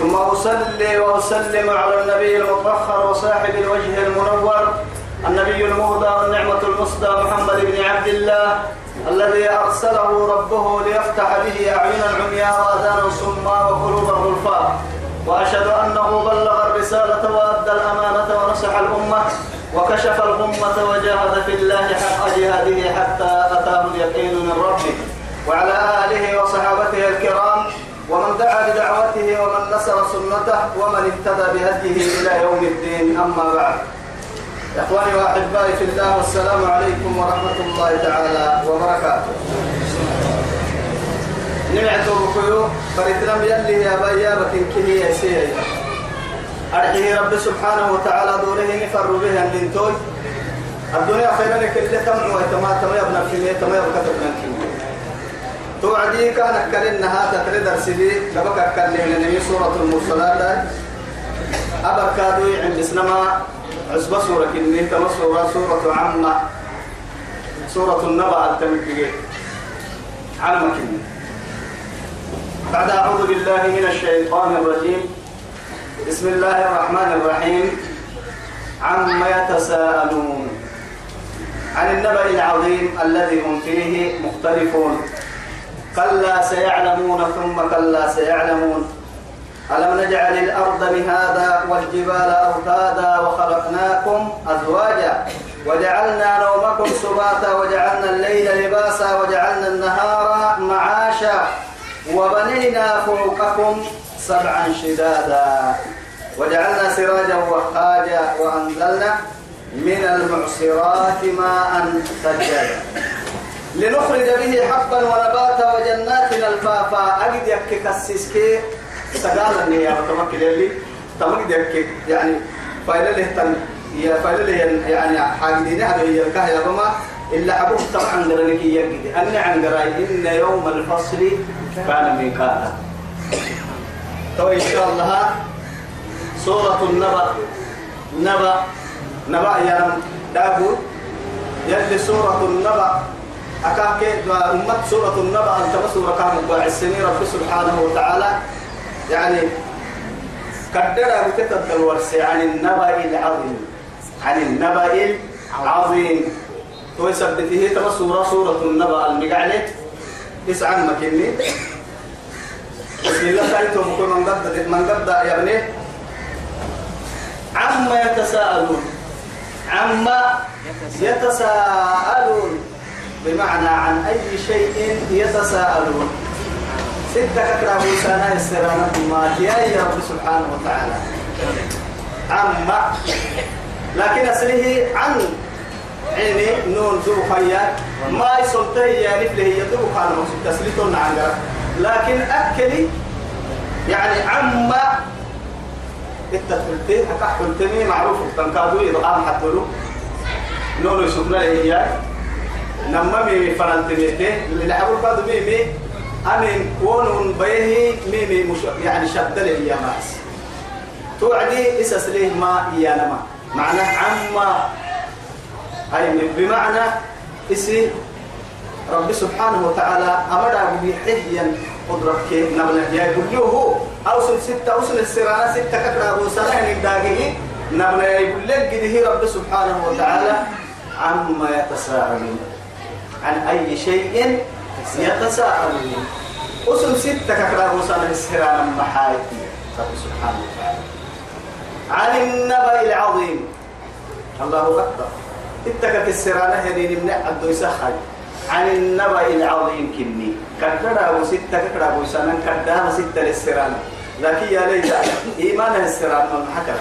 ثم أصلي وأسلم على النبي المطهر وصاحب الوجه المنور النبي المهدى والنعمة المصدى محمد بن عبد الله الذي أرسله ربه ليفتح به أعين العمياء وأذان الصماء وقلوب الغلفاء وأشهد أنه بلغ الرسالة وأدى الأمانة ونصح الأمة وكشف الغمة وجاهد في الله حق جهاده حتى أتاه اليقين من ربه. وعلى آله وصحابته الكرام ومن دعا بدعوته ومن نصر سنته ومن اهتدى بهديه إلى يوم الدين. أما بعد إخواني وأحبائي في الله والسلام عليكم ورحمة الله تعالى وبركاته. نمعت بكيو فريتنا يلي يا بيا بكين كهي يا سيئي أرحيه رب سبحانه وتعالى دوره نفر به اللينتوي الدنيا خيرا كل تمع ويتما تما يبنى في تما يبقى تبنى توعدي كان كلنا هذا تريد أرسلي كبك كلنا نمي سورة المرسلات. أبركادو عند سنما عزبة سورة كني تما سورة سورة عامة سورة النبأ التمكي عامة كني بعد أعوذ بالله من الشيطان الرجيم. بسم الله الرحمن الرحيم. عما يتساءلون. عن النبأ العظيم الذي هم فيه مختلفون. كلا سيعلمون ثم كلا سيعلمون. ألم نجعل الأرض مهادا والجبال أوتادا وخلقناكم أزواجا وجعلنا نومكم سباتا وجعلنا الليل لباسا وجعلنا النهار معاشا وبنينا فوقكم سبعا شدادا وجعلنا سراجا وخاجا وأنزلنا من المعصرات ماء ثجاجا لنخرج به حبا ونباتا وجنات الفافا. أجد يكك السيسكي سقال النية وتمكن اللي تمكن يكك يعني فايدة له تن يا فايدة له يعني حاجدين هذا هي الكهية بما. إلا حبوب طبعا درنك يجد أن عن إن يوم الفصل كان ميقاتا. تو إن شاء الله سورة النبأ. نبأ. نبأ يا داود يلي سورة النبأ. أكاك أمة سورة النبأ أنت سورة كامل باع السنين رب سبحانه وتعالى. يعني قدر بكتب الورس عن النبأ العظيم. عن النبأ العظيم. ويثبته ترى سورة سورة النبأ المقعلة تسعة مكني؟ بسم الله تعالى من قد من قد يا ابني. عما يتساءلون. عما يتساءلون. بمعنى عن أي شيء يتساءلون. ستة كتاب سنة السرانة ما يا رب سبحانه وتعالى. عما لكن أصله عن عيني نون ذو خيال ما يسلطه يا نفله يدو خان مقصود تسليتون عن لكن أكلي يعني عما التفلتين أكحلتني معروف تنكادو يضغام حتى له نون يسكنا لإياه نما مي فرنتنيته اللي حبوا بعض مي مي أمين ونون بيه مي مي مش يعني شد لي يا ماس توعدي إساس ليه ما يا نما معنى عما أي بمعنى إسي رب سبحانه وتعالى أمر بحيا قدرتك نبلا يا يقول أوصل ستة أوصل السرانة ستة كتر أبو سنة داقه نبلا يقول لك رب سبحانه وتعالى عما يتساءلون عن أي شيء يتساءلون أصل ستة كفر وصل السران محايتي رب سبحانه وتعالى. عن النبأ العظيم. الله أكبر. اتكت السرانة هذه من عبد يسخر عن النبأ العظيم كني. أبو ستة أبو سنة كدر ستة للسرانة لكن يا ليت إيمان السرانة من حكر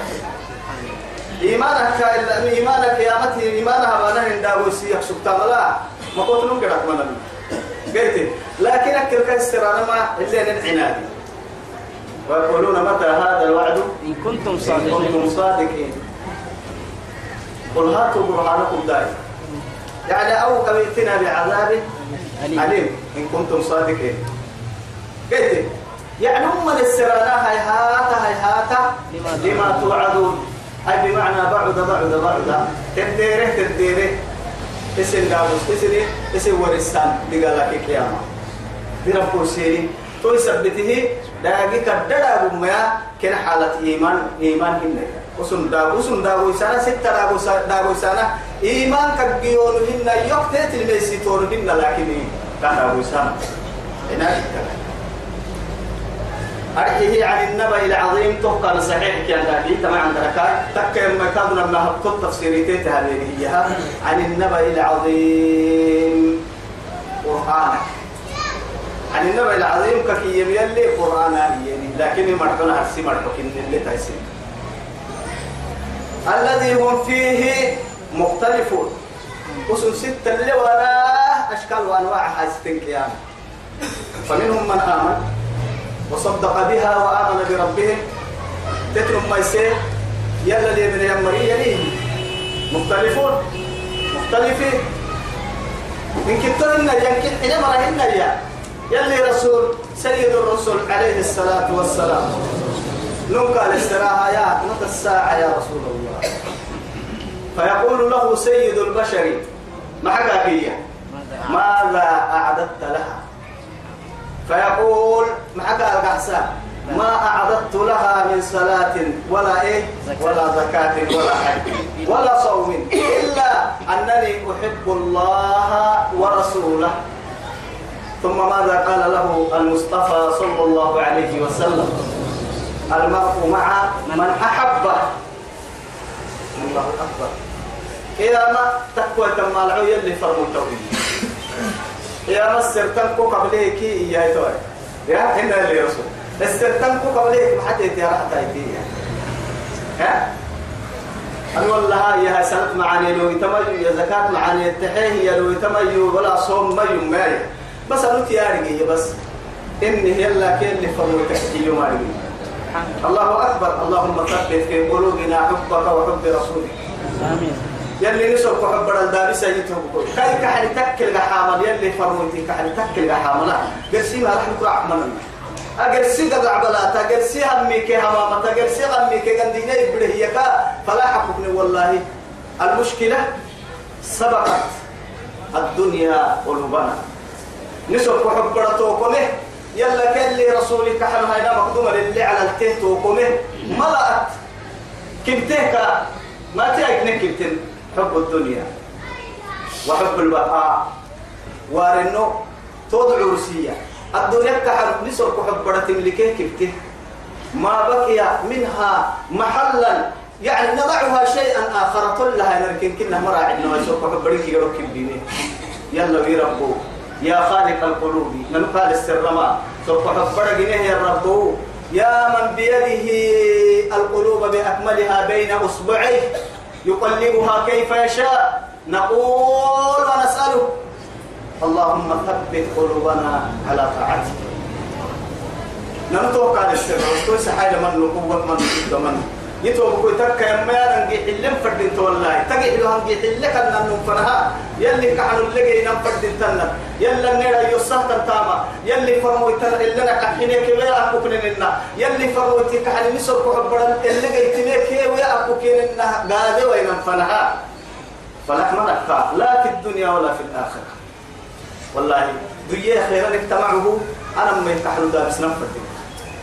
إيمانك إيمانك يا متي إيمانها ما نهن داوسي سبحان الله ما لهم كده كمان قلت لكن أكل كسر أنا ما إلا العنادي ويقولون متى هذا الوعد؟ إن كنتم صادقين. كنتم صادقين. قل هاتوا برهانكم دائما يعني أو كم ائتنا بعذاب أليم. عليم إن كنتم صادقين. قلت يعني هم السرانا هيهاتا هيهاتا لما لما توعدون. أي بمعنى بعد بعد بعد. تديره تديره اسم داوس اسم اسم ورسان لقالك قيامة برب سيري تو يثبته داقي كددا بما كان حالة إيمان إيمان هنا وسن داغو سن داغو سنة ستة داغو داغو سنة إيمان كجيون هنا يقتت الميسيتون هنا لكن كداغو سنة هنا أرحيه عن النبأ العظيم توقع صحيح كان ذلك تمام عندك تك ما كان لما هبطت تفسيريتي هذه عن النبأ العظيم. قرآنك. عن النبأ العظيم كي يلي قرآن يعني لكن مرحنا هرسي مرحكين اللي تايسين الذي هم فيه مختلفون. وسن ستة اللي ولا أشكال وأنواع حاستين قيامة. فمنهم من آمن. وصدق بها وآمن بربهم. تترك ما يصير؟ يلا لي من يمري يليه مختلفون. مختلفين. من كترنا يمكن حين مرهن يا. يلي رسول سيد الرسل عليه الصلاة والسلام. نوكا الاستراحة يا متى الساعة يا رسول الله. فيقول له سيد البشر ما حكاك هي ماذا أعددت لها؟ فيقول ما حكى القحسان ما أعددت لها من صلاة ولا إيه؟ ولا زكاة ولا حج ولا صوم إلا أنني أحب الله ورسوله. ثم ماذا قال له المصطفى صلى الله عليه وسلم؟ المرء مع من أحبه. الله أكبر. إذا ما تقوى تم العوية اللي فرموا التوحيد. يا مصر تنكو قبليك يا توي يا هنا اللي رسول. استرتنكو قبليك ما حد يتيا راح تايتيا ها؟ أنا والله يا سنة معاني لو يتميو يا زكاة معاني التحيه لو يتميو ولا صوم ما يوم ماي. بس أنا تيارجي بس. إني يلا كل اللي فرموا مارجي الله أكبر. اللهم ثبت في قلوبنا حبك وحب رسولك. آمين. يلي نسوك حب الدار سيته بقول كاي كحل تكل حامل يلي فرموتي كحل تكل حامل قرسي ما راح نقرا من أقرسي قد عبلاتا قرسي همي كي همامة قرسي همي كي قندينا يبره يكا فلا حكمني والله. المشكلة سبقت الدنيا قلوبنا. نسوك حب رتوكمه يلا كلي رسولك هاي مقدومة للي على التهت وقمه ملأت. كنتك ما تأكل كنتن حب الدنيا وحب البقاء. وارنو تود عرسية الدنيا كحب نسر كحب برتم لكيه كبته ما بقي منها محلا. يعني نضعها شيئا آخر. كلها نركن كنا مراعي. إنه يسوق كحب بريك الدين يلا بيربو يا خالق القلوب. من قال السرما سوف كحب بريك يا ربو يا من بيده القلوب بأكملها بين أصبعيه. يقلبها كيف يشاء. نقول ونسأله. اللهم ثبت قلوبنا على طاعتك. نمتوقع السر وستوي حاجة من نقوة من من يتوب كوي تكا يما يرنجي حلم فردين تولي تجي حلو هنجي حلك أن ننفرها يلي كحلو اللي نم فردين تنا يلا نرى يصح تنتاما يلي فرمو تنا إلا نكحيني كبير أكو كننا يلي فرمو تكحل نسر كحبرا. اللي جيتني كي أكو كننا قادة وين ننفرها فلك ما لا في الدنيا ولا في الآخرة. والله دنيا خيرا اجتمعه. أنا ما يتحلو دارس نفردين.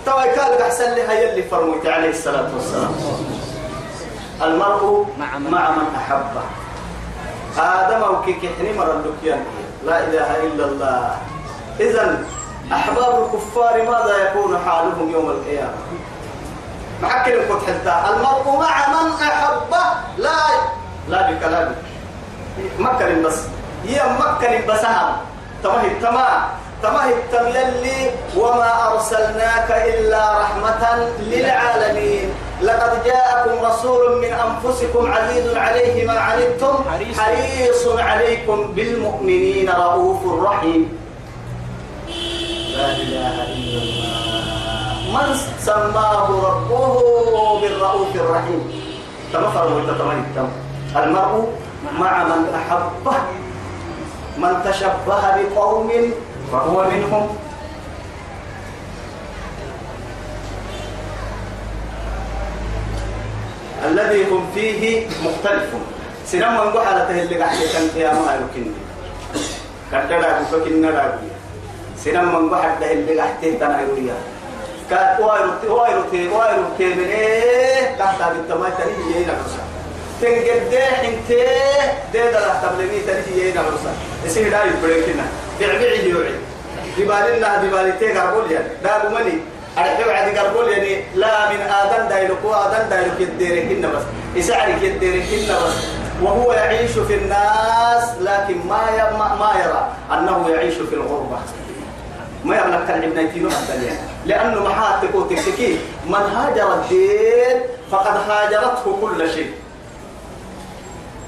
توا قال أحسن لها يلي فرميت عليه الصلاة والسلام. المرء مع من- مع من أحبه. آدم وكيك حني مر لا إله إلا الله. إذا أحباب الكفار ماذا يكون حالهم يوم القيامة؟ محكي لكم حتى المرء مع من أحبه. لا لا بكلام مكن بس هي مكن بس هم تمام تمام. التم يلي وما أرسلناك إلا رحمة للعالمين. لقد جاءكم رسول من أنفسكم عزيز عليه ما عنتم حريص. عليكم بالمؤمنين رؤوف رحيم. لا إله إلا الله. من سماه ربه بالرؤوف الرحيم. كما فرموا تتمنى المرء مع من أحبه من تشبه بقوم فهو منهم. الذي هم فيه مختلف سنما نقول على تهل قاعد كان يا ما يمكن كتلا بفكنا راجي سنما نقول على تهل قاعد تنا يوريا كات وايرو وايرو تي وايرو تي من إيه؟ تحت بالتماي تري يينا بس تنقد ده انت ده ده راح تبلغي تري يينا بس يصير داير بريكنا بيعبيع يوعي. دبالنا دبالتي قربول يعني. ده بمني. أرحب عدي قربول يعني. لا من آدم دايلك وآدم دايلك يديرك بس. يسعرك يديرك بس. وهو يعيش في الناس لكن ما ما, يرى أنه يعيش في الغربة. ما يملك كان ابن يتينو لأنه محاتك وتكتكي من هاجر الدين فقد هاجرته كل شيء.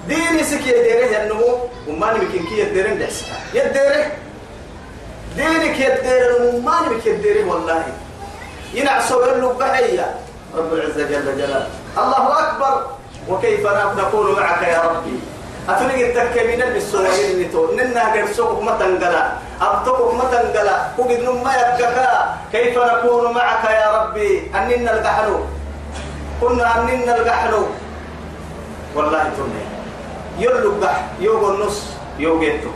ديني سكي يديره النمو وما نمكن كي يديره دحسها يديره؟ دينك يديره وما نمكن يديره والله. ينعسوا له بحية. رب العزة جل جلاله. الله أكبر. وكيف نكون معك يا ربي؟ أتلقى التكمين بالسوائل اللي تو ننا قرصوك ما تنقلا. أبطوك ما تنقلا. وقد كيف نكون معك يا ربي؟ أننا القحلو كنا أننا القحلو والله تنين يلو قح يوغو النص يوغيتو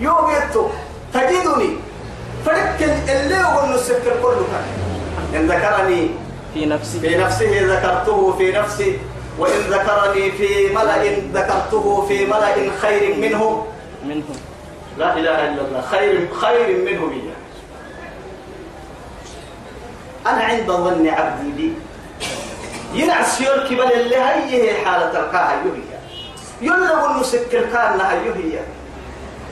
يوغيتو تجدني. فرك اللي يوغو النص كله إن ذكرني في نفسي. في نفسه ذكرته في نفسي. وإن ذكرني في ملأ ذكرته في ملأ خير منه. منه. لا إله إلا الله. خير خير منه بي أنا عند ظن عبدي بي ينعس يركب اللي هي حالة القاها يهي يلغو المسكر كان هي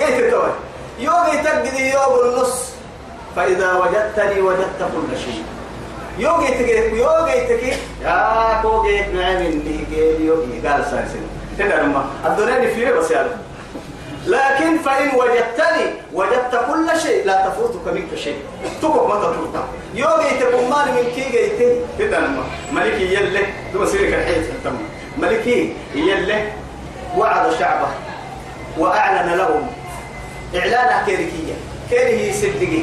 إيه تتوي؟ يوغي تقدي يوغ النص. فإذا وجدتني وجدت كل شيء. يوغي تكي يوغي تكي يا كوغي نعم اللي يوغي قال سانسين تدري ما الدنيا في بس يا لكن فإن وجدتني وجدت كل شيء لا تفوتك منك شيء. تقوم متى ترتا يوغي تكون مال من كي جيتي تدري ما ملكي يلي. ثم سيرك الحيط ملكي يلي. وعد شعبه وأعلن لهم إعلان كيركية. كيره صدقي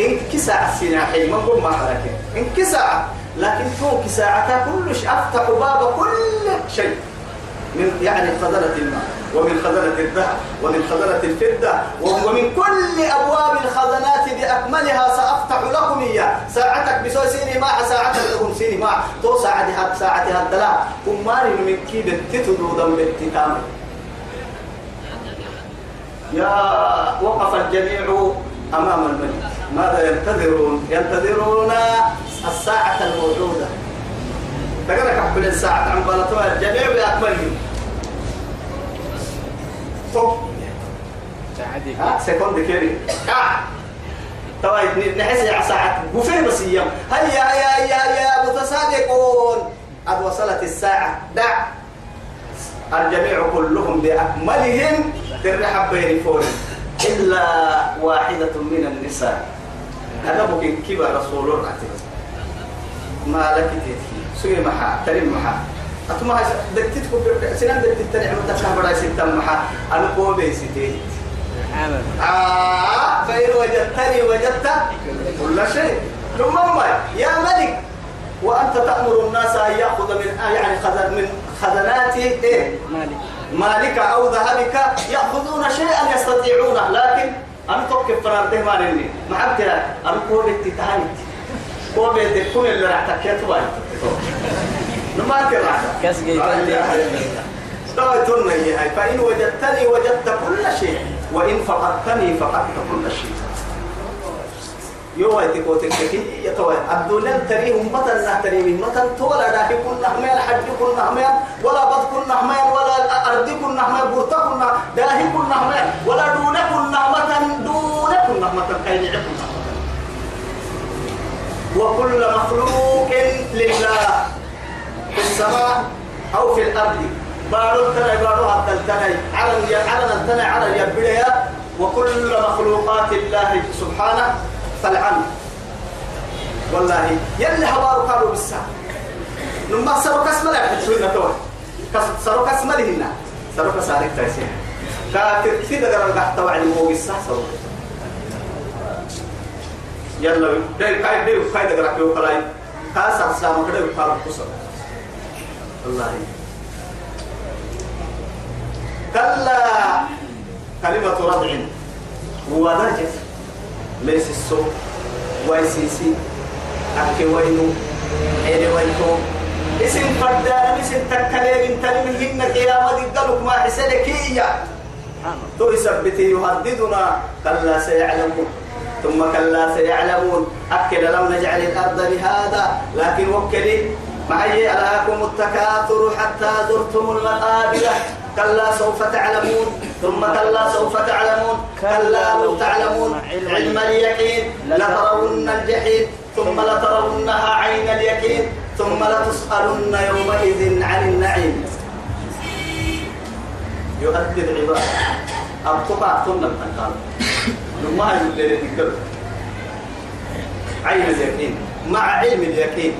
إن كساعة سناحي ما قم ما حركة. إن كساعة. لكن تو كساعة كل شيء أفتح باب كل شيء من يعني خزنة الماء. ومن خزنة الذهب ومن خزنة الفضة ومن كل أبواب الخزنات بأكملها سأفتح لكم إياه ساعتك بسوي سيني ساعتك لكم سيني مع تو ساعتها ساعتها الدلاء كماري من كيد تتدو ذنب التتام يا وقف الجميع أمام الملك ماذا ينتظرون؟ ينتظرون الساعة الموجودة. تقول لك أحبل الساعة. عن بلطوها الجميع بأكملهم سكوند كيري. آه. طيب نحس يا ساعة. وفين بس يوم هيا يا يا يا متصادقون قد وصلت الساعة. دع. الجميع كلهم بأكملهم ترحب بين فوري إلا واحدة من النساء. هذا ممكن كبر رسول الله. ما لك تتكي سوي محا تريم محا. أتما دكتت سنان دكتت تنعم تكهم بڑا ستم محا أنا قوم ستي عمل آه فإن وجدتني وجدت كل شيء. ثم ما يا ملك وأنت تأمر الناس أن يأخذ من يعني خزن من خزنات إيه؟ مالك. مالك أو ذهبك يأخذون شيئا يستطيعونه. لكن أنا توقف فرارته ما نني ما حبتها أنا قوة التتهاني قوة التكون اللي راح تكيت نما ترى جيتان استويتن هي فإن وجدتني وجدت كل شيء وإن فقدتني فقدت كل شيء يوم تكو تكتي يتوى الدنيا تريهم متى نهتري من متى تولا داهي كنا حمير حج كنا حمير ولا بد كنا حمير ولا أرض كنا حمير برتا كنا داهي كنا حمير ولا دون كنا متى دون كنا متى كين عكنا وكل مخلوق لله. في السماء أو في الأرض. بارو تنا بارو هذا تنا على على تنا على يبليا وكل مخلوقات الله سبحانه فالعن. والله يلي هوارو قالوا بالساعة. لما سروا كسمة لا يحدثون نتوه سروا كسمة لهن سروا كسارك تايسين. كافر كده قرر قحط وعلي مو بالساعة سروا. يلا داي كاي داي كاي ده قرر كيو كلاي كاسر سامو كده يقارب كسر والله. كلا. كلمة ردع ودرجة ليس السوء. ويسيسي أكي وينو. حيني وينو. اسم فردان اسم تكالير تلمهن قيامة الدلق ما حسنكية تو يثبتي يهددنا. كلا سيعلمون. ثم كلا سيعلمون. أكل لم نجعل الأرض لهذا. لكن وكلي معي ألاكم التكاثر حتى زرتم المقابر؟ كلا سوف تعلمون. ثم كلا سوف تعلمون. كلا لو تعلمون. علم. اليقين. لترون. الجحيم. ثم لترونها عين اليقين. ثم لتسألن يومئذ عن النعيم. يؤدي العباد أبطبع ثم التنقال لما اللي تذكر عين اليقين. مع علم اليقين.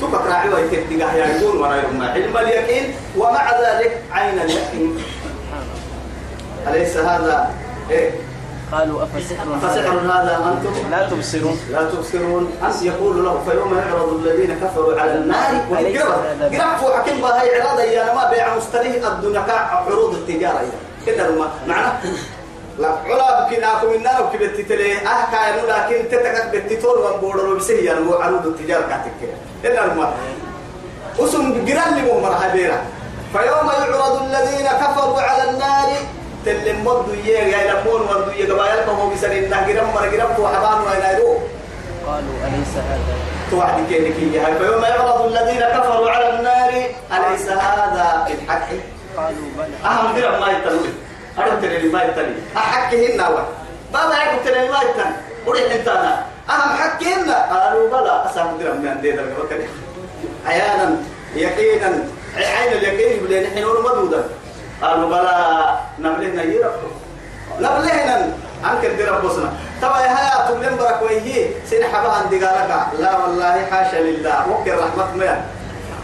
تبقى راعي ويتبقى يقول ولا يوم علم اليقين ومع ذلك عين اليقين. أليس هذا؟ إيه؟ قالوا أفسحر فسحر هذا؟ أنتم؟ لا تبصرون. لا تبصرون. أن يقول له فيوم يعرض الذين كفروا على النار ويقرأ قرأ حكيم بها هي عراضة يا ما بيع مستريه الدنيا عروض التجارة كده ما معناه لا. علا بكناكم النار وكبت تلي أه كانوا لكن تتكت بتتور وبورو يعني عروض التجارة كاتك إلا ما أسم جرال لي مرحبا فيوم يعرض الذين كفروا على النار تلم مدو يه يا لمون مدو يه قبائل كم هو بيسر إن جرام مر جرام تو حبان وينايرو قالوا أليس هذا؟ توعد كينك هي فيوم يعرض الذين كفروا على النار أليس هذا الحق قالوا بلى. أهم درم ما يتلوي أنا ترى ما يتلوي أحكيهن نوا بابا يقول ترى ما يتلوي وريح انتنا أهم حكيهن قالوا بلى أسام درم من دي درم وكذا أحيانا يقينا عين اليقين بلين حين مدودا قالوا بلى نملهنا يرفض نبلهنا عنك الدرب بصنا طبعا هيا تملين برك ويهي. سين حبها اندقالك لا والله حاشا لله. وكر رحمة ما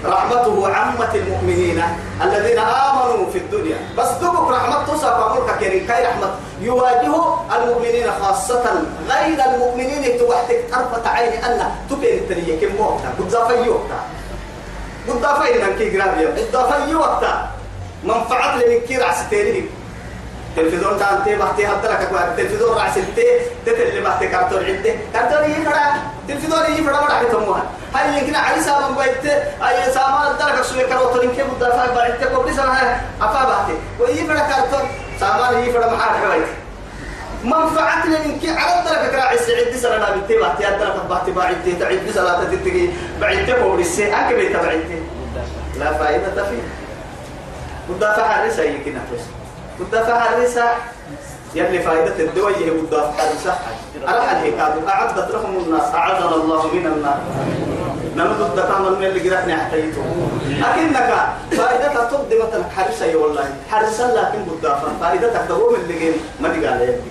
رحمته عمة المؤمنين الذين آمنوا في الدنيا. بس تبك رحمة تصف كريم كاي رحمة؟ يواجه المؤمنين خاصة غير المؤمنين توحتك طرفة عين أن تبين التنية كم وقتا؟ قد وقتا. قد ضافي نمكي قرابيا قد ضافي وقتا. منفعت لمن كي رعستيني تلفزيون تان تي بحتي هذا لك تلفزيون رعستي تتل بحتي كارتون عدة كارتون يفرع تلفزيون يفرع ولا حتموها هاي يمكن علي سامن بيت. أي سامان درك سوي كارتون كي مدافع بعدت قبل سنة أفا بحتي. ويفرع كارتون سامان يفرع محل حويت منفعت لمن كي على درك كراع السعيد سنة بتي بحتي هذا لك بحتي بعدت تعيد صلاة تتجي بعدت قبل السنة أكيد بعدت لا فائدة فيه مدافع الرسا يمكن أحس مدافع الرسا يلي فائدة الدوية هي مدافع الرسا. أرح الهكاد أعدت لهم الناس أعاذنا الله من النار نمد الدكام من اللي قرأني أحتيته أكنك فائدة تبدي مثلا حرسة يا والله. حرسة لكن مدافع فائدتك دوم اللي قين ما تقال يلي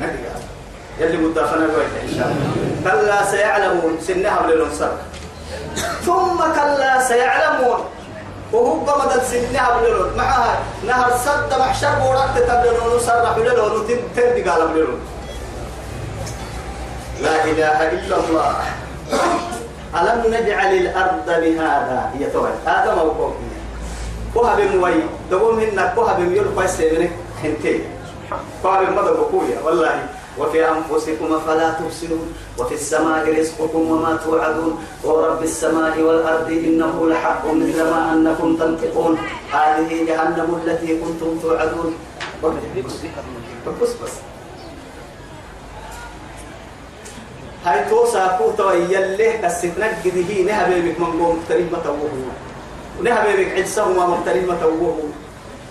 ما تقال. يلي مدافعنا الوقت إن شاء الله. كلا سيعلمون سنها من الأنصار. ثم كلا سيعلمون. وهو مدد سنها بلون معها نهر صد محشر بورات تبلون صرح بلون تند قال بلون لا إله إلا الله. ألم نجعل الأرض بهذا هي توي هذا موقوف كوها بموي دوم كوها بميول كويس منك هنتي كوها بمدد بقوية والله. وفي أنفسكم أفلا تبصرون. وفي السماء رزقكم وما توعدون. ورب السماء والأرض إنه لحق مثل ما أنكم تنطقون. هذه جهنم التي كنتم توعدون. بس بس. هاي توسا كوتا يليه كسفنك قده نهبي بك من قوم مختلفة توهو. ونهبي بك عدسهما مختلفة توهو.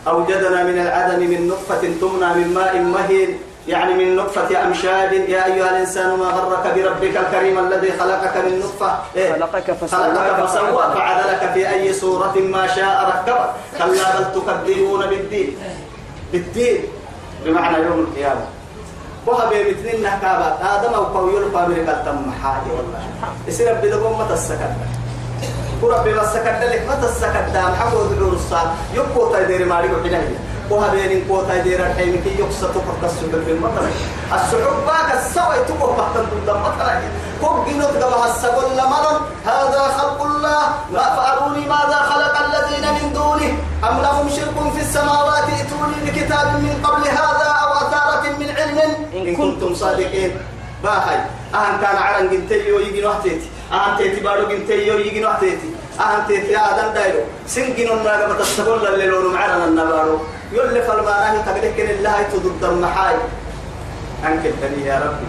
أوجدنا من العدم من نطفة تمنى من ماء مهين يعني من نطفة أمشاج. يا أيها الإنسان ما غرك بربك الكريم الذي خلقك من نطفة؟ إيه؟ خلقك فسواك. خلقك فسوى فعدلك في أي صورة ما شاء ركبك. كلا بل تكذبون بالدين. بالدين. بمعنى يوم القيامة. وها بيمتنين نحكابات. آدم أو قوي القامر قال تم حاجة والله. يصير بدكم متى السكت وربي ما السكت لك متى السكت دام حقو دعور الصال يبقوا تايدير مالي وحنايا وها بين قوة تايدير الحين كي يقصى السجل في المطر السعود باك السوي تقوى بحتن ضد المطر كم جنوت قبها السجل لمرن هذا خلق الله. ما فأروني ماذا خلق الذين من دونه؟ أم لهم شرك في السماوات؟ ائتوني بكتاب من قبل هذا أو أثارة من علم؟ إن كنتم صادقين. باهي أهن كان عرن جنتيو يجي نوحتيتي أهن تيتي بارو جنتيو يجي نوحتيتي أهن تيتي آدم دايلو سنجن الناقة بتستقل اللي لونو معرن النبارو. يقول فالماناه تقدك الله تضد المحاي أنك الدنيا يا ربي.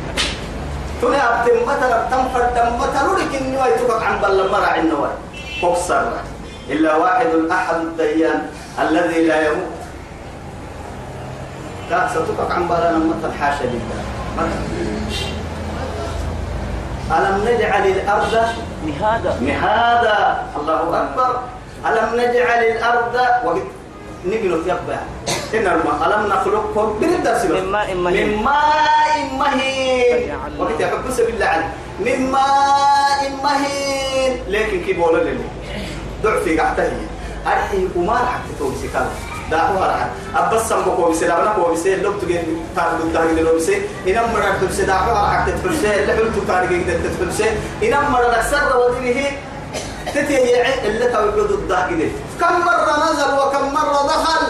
تنا أبتم مثلا تنفر دم مثلا لكن نواي تبقى عن بل مرع النواي مبصر إلا واحد الأحد الديان الذي لا يموت. لا ستبقى عن بلنا مثل حاشا لله ألم نجعل الأرض لهذا مهادا. الله أكبر. ألم نجعل الأرض وقت نقلوا يبا إن الماء ألم نخلقكم بالدرس بس. من ماء مهين. من ماء مهين. وقت يحب سبيل الله. من ماء مهين لكن كيف ولا لي ضعفي قعته أرحي وما راح تتوسي كذا داهو هرعا أبس سمبو كوبسي لا بنا كوبسي لو تجي تارد تارد لو بسي إنما مرة تبسي داهو هرعا تتبسي لحول تارد تتبسي إنما مرة سر ودينه تتيجي اللي توجد الضاقين. كم مرة نزل وكم مرة دخل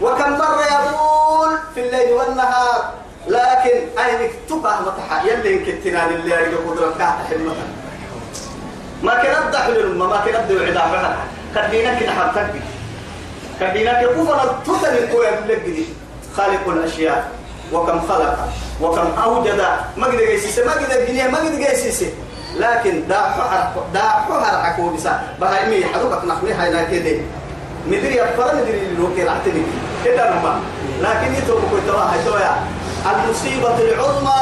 وكم مرة يقول في الليل والنهار لكن أينك تقع متحا يلي كتنا لله يقول قدرة كاحة ما كان أبدأ حلم ما كان أبدأ عدا فعلا كده حرتك خلينا كيف أنا توتال القوة بلقدي خالق الأشياء. وكم خلق وكم أوجد. ما قد جيسيسه ما قد جيسيسه لكن دا حر دا حر حكوا بسا. بهاي مي حدوك نحمي هاي ناكيد مدري أفر مدري لو كي راح تني كده نما. لكن يتوب توا هاي توا المصيبة العظمى.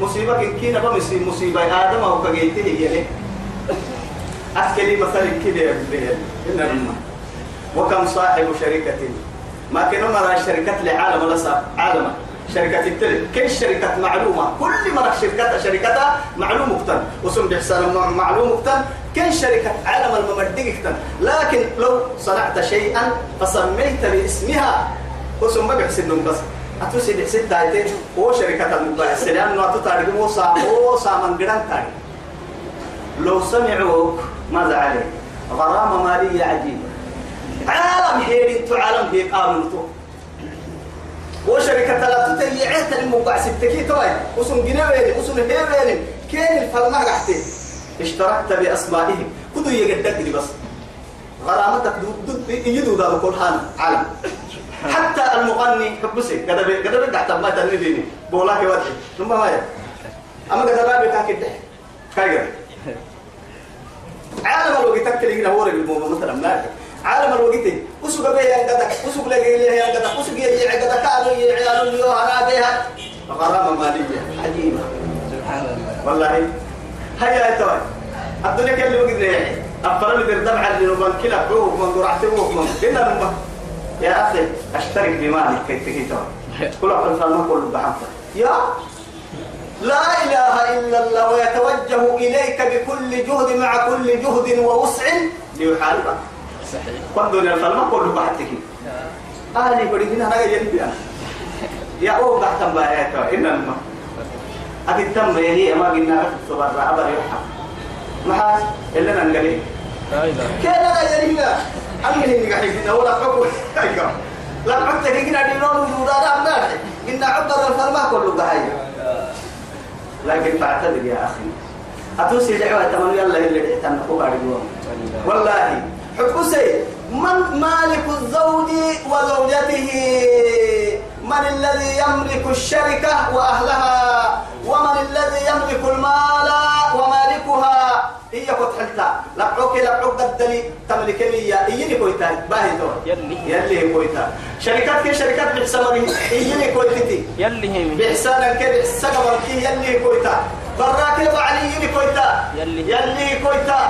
مصيبة كن كينا بمصيبة مصيبة آدم أو كجيته هي ليه أحكي مثل كده يا بيه إنما وكم صاحب شركة؟ ما كانوا مرة شركة لعالم ولا عالم. شركة التل كل شركة معلومة كل مرة شركة شركة معلومة مكتن وسم بحسان معلومة مكتن كل شركة عالم الممدق مكتن لكن لو صنعت شيئا فسميت باسمها وسم بحسن بس. أتوسي بحسن دايتين هو شركة المباع السلام نواتو تاريخ. موسى موسى من قران لو سمعوك ماذا عليك؟ غرامة مالية عجيبة. عالم هيري انتو عالم هيك آمنتو. وشركة لا تتيعيت الموقع ستكي توي. وسن جنوين وسن هيرين كين الفرما قحتي اشتركت بأسمائهم. كدو يقدك لي بس. غرامتك ضد يدو ذا القرآن عالم. حتى المغني حبسي. قد بي قد بي تحت ما تنبيني بولاك وجهي. ثم ما أما قد بي كاكي كاي عالم الوقت تكلي هنا هو رجل مثلا ما عالم الوقت وسوق بيها قدك وسوق لقي لها قدك وسوق يجي قدك كانوا يعيالون يو أنا بها. غرامة مالية عجيبة. سبحان الله. والله. هيا توي. الدنيا كل وقت ليه أفضل من الدمع اللي نبان كلا بروح من درعت بروح من كنا نبان يا أخي أشترك بمالك كي تجي توي. كل واحد فالما كل بحث يا؟ لا إله إلا الله ويتوجه إليك بكل جهد مع كل جهد ووسع ليحاربك. صحيح. قد دون الفلم كله بعتك أهلي بريدين أنا جنبي أنا يا أو تحت بايات إن الما أكيد تم هي ما قلنا في الصبر عبر يوحى. ما حاس إلا ننقلي لا إله. كان لا يرينا أمي قاعد يقول ولا حكوا لا حتى كنا دينون وجودا لا إن عبر الفلم كله قاعد لكن تعتذر يا أخي. أتوسي دعوة تمنو يلا اللي تحتنا فوق والله. حكسي من مالك الزوج وزوجته؟ من الذي يملك الشركة وأهلها؟ ومن الذي يملك المال ومالكها؟ هي قد حلتا. لبعوك لبعوك قدلي تملك لي إيني كويتا. باهي دور. يلي. يلي كويتا. شركات كي شركات بحسابني إيني كويتتي يلي كده السقم كي يلي كويتا. براك وعلي يلي كويتا. يلي. يلي كويتا.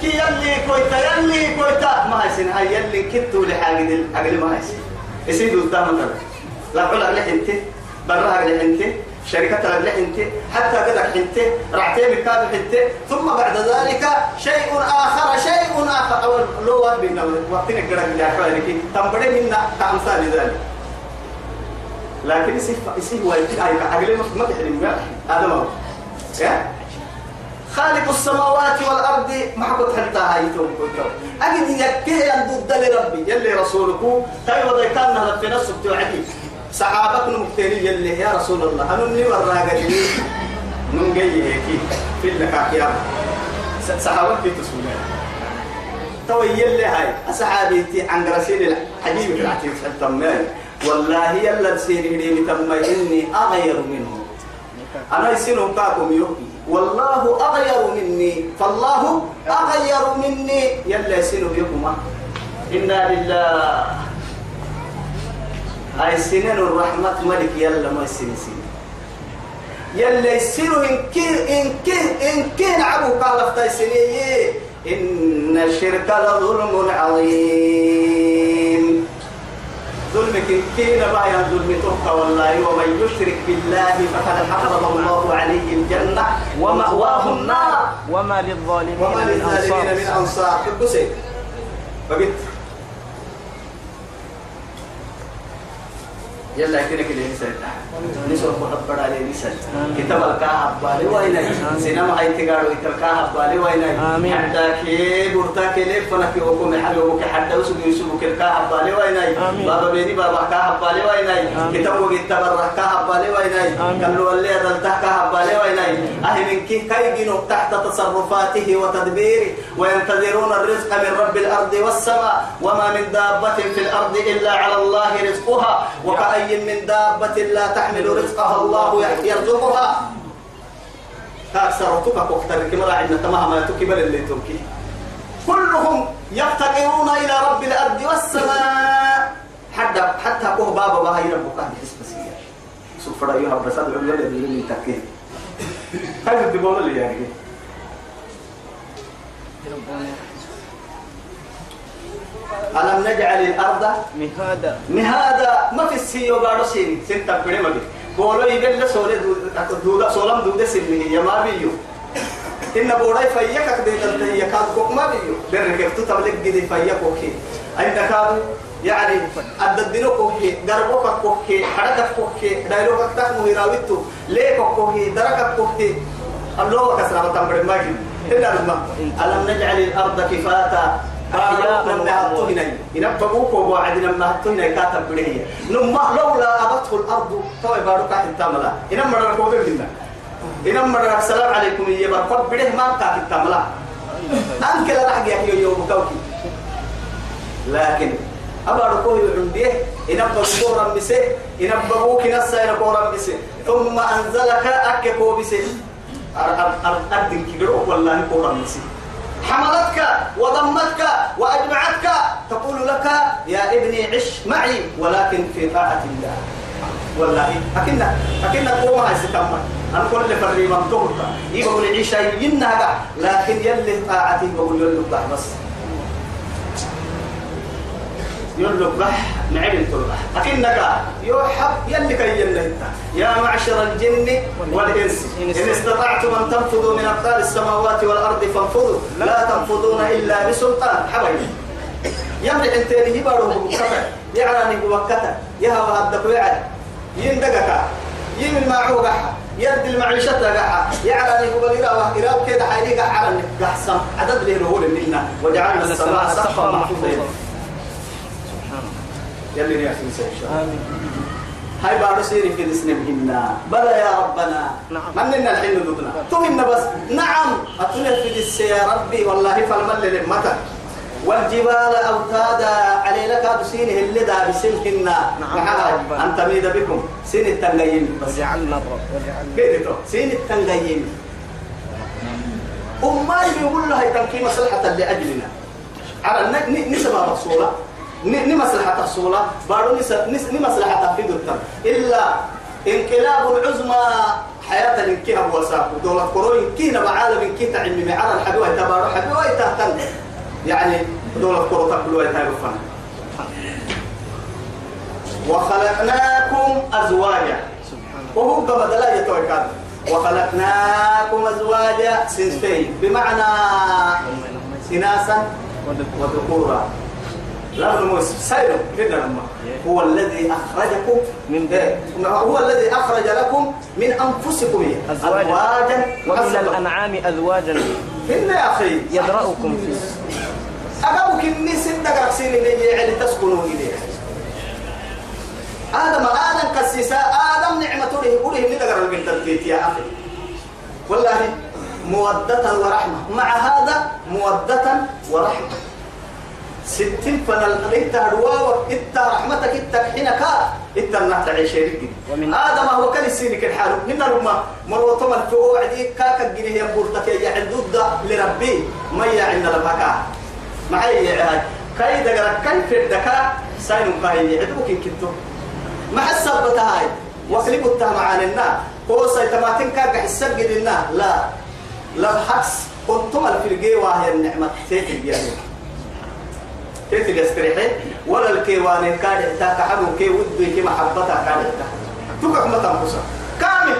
كي يلي كويتا يلي كويتا. ما هاي يلي كتو لحاجة حاجة ما هي سن يسيدوا قدام لا عليه انت برها انت شركة انت حتى قدك انت رعتين بكاد انت ثم بعد ذلك شيء آخر شيء آخر. أو لو بينا وقتنا قدك اللي أحوالك تنبري منا كأمثال ذلك لكن يصير يصير هو عقلي ما تحرم هذا ما هو. خالق السماوات والأرض ما كنت حتى هايتم كنتم أجد يكيه ضد لربي. يلي رسولك طيب وضع كان نهلت في نفسه بتوعدي صحابتنا مكتيري يلي يا رسول الله مني وراقة من جاي هيك في اللقاء يا صحابتك تسولي تو يلي هاي أصحابي عن رسول الحبيب في العتيق التمام. والله يلا سيري لي تم إني أغير منه أنا يسينهم كاكم يوكي والله أغير مني. فالله أغير. مني. يلا يسينهم يوكما إنا لله. أي سنين الرحمة ملك. يلا ما يسين سين يلا يسينوا إن كين إن كين إن كين عبو قال في إن الشرك لظلم عظيم. ظلمك كين بايا ظلم توقع والله ومن يشرك بالله فقد حرم الله عليه الجنة ومأواه النار. وما للظالمين وما للظالمين من أنصار. تبسي فقلت يلا كده كده نسال نسال محبر عليه نسال كتاب الكاهب بالي وين سينما هاي تقالوا الكاهب بالي وين. حتى كي برتا كي لف فنك وكم حلو وك حتى وسب يسب الكاهب بالي وين. بابا بيدي بابا كاهب بالي وين. كتاب وقت تبرع كاهب بالي وين. قالوا اللي دلتا كاهب بالي وين أهل من كي كي جنوا تحت تصرفاته وتدبيره. وينتظرون الرزق من رب الأرض والسماء. وما من دابة في الأرض إلا على الله رزقها. وكأي من دابة لا تحمل رزقها الله يرزقها. كأكثر تبك واختر كما عندنا تمام ما تكبل اللي تبكي. كلهم يفتقرون إلى رب الأرض والسماء. حتى حتى كوه بابا بها يربك عن حسب سوف رأيها بس أدعو الولد اللي تكين هاي الدبولة اللي يعني ألم نجعل الأرض مهادا. مهذا ما في السيو بارو سين. سين تبقى ما بي بولو يبل سولة دودا سولم دودا سين يا ما بيو. إن بوراي فيك كده تنتهي يكاد كوك ما بيو. بركب تطلق جدي فيك كوكي. أين كادو يعني أددنو كوكي دربوك كوكي حركة كوكي دايلوك تك مهراويتو ليه كوكي دركة كوكي. الله كسر تمبر ما جي لما. ألم نجعل الأرض كفاتا؟ قالوا هنا ينبغوك ووعدنا ما هتوهنا كاتب بليه نما لولا أبته الأرض توي بارك التاملا إنما مرة كوبي بنا إنما السلام عليكم يا بركب بليه ما كاتب التاملا أنك لا رح يحيي يوم كوكي لكن أبا ركوه عنديه إنما بقورا بسه إنما بقوك نسا ينقورا بسه ثم أنزلك أككو بسه أردن كبيرو والله قورا بسه حملتك وضمتك وأجمعتك تقول لك يا ابني عش معي ولكن في طاعة الله. والله أكنا أكنا قوم هاي ستما أنا كل فري من تهرك يقول عيشة ينها لكن يلي طاعتي بقول يلي بس. يقول بح معين تلقح أكنك يوحب يلي كي يلي يا معشر الجن والإنس. إن استطعتم أن تنفذوا من أقطار السماوات والأرض فانفذوا. لا تنفذون إلا بسلطان. حبيبي. يمرح انتين يبارو بكتا يعراني بكتا يهوى هدك ويعد يندقك يمن معه قحا يد المعيشة قحا يعراني بكتا وإراو كده حيلي قحا قحسن عدد له نقول منا وجعلنا السماء سقفا محفوظا يلي يا أخي آمين. هاي بعد سيري في الإسلام هنا. بلى يا ربنا. نعم. من لنا الحين ندنا تهنا بس. نعم. أتنا في الس يا ربي والله فالمل للمتن والجبال أوتادا. علي لك بسينه اللي دا بسنهن نعم. يا ربنا. أن تميد بكم. سين التنقيم بس وجعلنا الرب وجعلنا كده تو سين التنقيم أمي بيقول لها يتنكي مصلحة لأجلنا. على نسبة رسولة ن- ن مصلحة رسولة بارو نس- نس- ن مصلحة في دكتور إلا انقلاب العظمى حياة الانكيه وساق دولة كوروين كينا بعالم كي تعلمي على الحبيوة تبارو حبيوة تهتم يعني دولة كورو تقبلوا يتهيبوا وخلقناكم أزواجا. وهو قبل لا يتوكل وخلقناكم أزواجا. سنتين بمعنى إناثا وذكورا لا نموس سير لنا لما؟ هو الذي أخرجكم من إيه؟ هو الذي أخرج لكم من أنفسكم أزواجا. ومن. الأنعام أزواجا. هن يا أخي؟ يدرأكم فيه. أقامك إني ستة قرسين إليه يعني تسكنوا إليه. آدم آدم كسيسا آدم نعمة له قوله إني لقر البنت يا أخي. والله مودة ورحمة. مع هذا مودة ورحمة. ستين فنال إنت هدواوك إنت رحمتك إنت حينك. إنت النحت عيشيرك ومن- آدم هو كان السينك الحال. من لما مروتم الفؤو عدي كاكا جنيه ينبورتك يا حدود لربي. ما يعنا لبكا معي يا هاي كاي دقرا كاي في الدكا ساينو كاي يعدوك كنتو؟ ما حسب هاي. وكلي قلتها معانا هو سيتماتين كاكا حسب لنا. لا. لا حكس كنتم الفرقي وهي النعمة. تيتي بيانين تيتي يستريحي ولا الكيوان كان تاك حلو كي ودي كي محبتها كان تقع ما تنقصها كامل.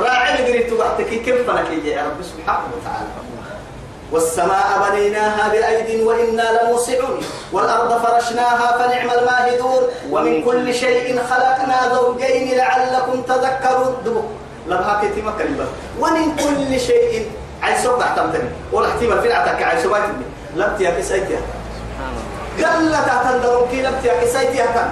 راعي قري تقعتك كيف فلك يا رب سبحانه وتعالى؟ والسماء بنيناها بأيد وإنا لموسعون. والأرض فرشناها فنعم الماهدون. ومن كل شيء خلقنا زوجين لعلكم تذكرون. دبو. لبها كتيمة كلمة. ومن كل شيء. عايز سوق تحتمتني ولا احتمال في العتك عايز سوق لم تيا الله قال تحت الدرون كي لم تيا كسيتها كان.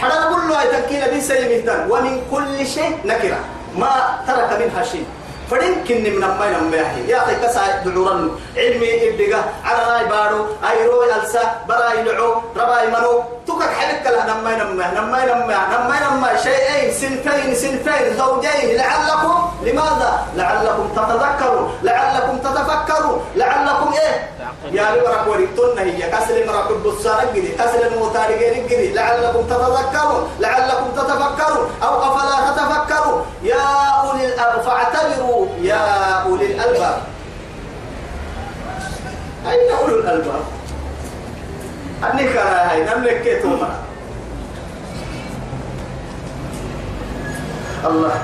حدا كله أي تنكيل بي سيمهتن ومن كل شيء نكرة. ما ترك منها شيء. فدين كني من ما ينم يا أخي كسا دعورن. علمي إبدقة. على رأي بارو. أي روي ألسا. براي لعو. رباي منو. تكك حلك له نم ينم نم ينم نم ينم شيئين سنتين سنتين زوجين لعلكم لماذا؟ لعلكم تتذكروا لعلكم تتفكروا لعلكم إيه؟ يا لبرك وريتون هي. كسل مرك البصار جدي كسل المتارجين جدي لعلكم تتذكرون لعلكم تتفكرون أو أفلا تتفكروا. يا أولي الألباب فاعتبروا يا أولي الألباب. أين أولي الألباب؟ أني كان هاي نملك الله.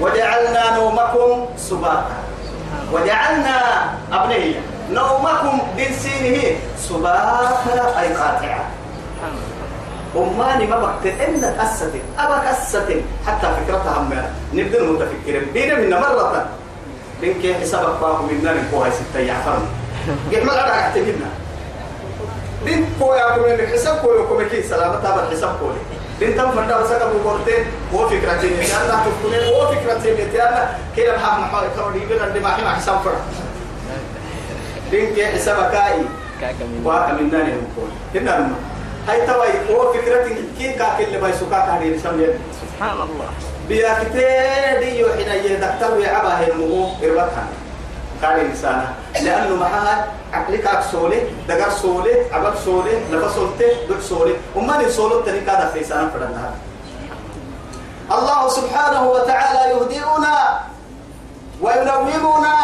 وجعلنا نومكم سباتا. وجعلنا أبنية نومكم دنسينه سباتا أي قاطعة. أماني ما بقت إن أستن أبا أستن حتى فكرتها هم نبدأ متفكرين بينا من مرة. بين حسابك فاهم منا نكوها ستة يعفرنا قد ما أنا أعتقدنا بين كويا كم حساب كويا كم كي سلامة تابع حساب كويا بين تم فردا وسكا بورتين. هو فكرتين أنا تفكرين هو فكرتين أنا كده بحق محاولة توري بين عندي ما حساب فرد. كي هنا هاي هو فكرة كي كاك اللي سبحان الله. بيا دي يوحنا يدكتر ويعبا هي المو إربطها. قال إنسانا لأنه معها عقلك أكسولي دقر سولي عبد سولي نفس سولتي دك سولي. وما نسولو تاني كذا في سنة فرنا الله سبحانه وتعالى يهدئنا وينومنا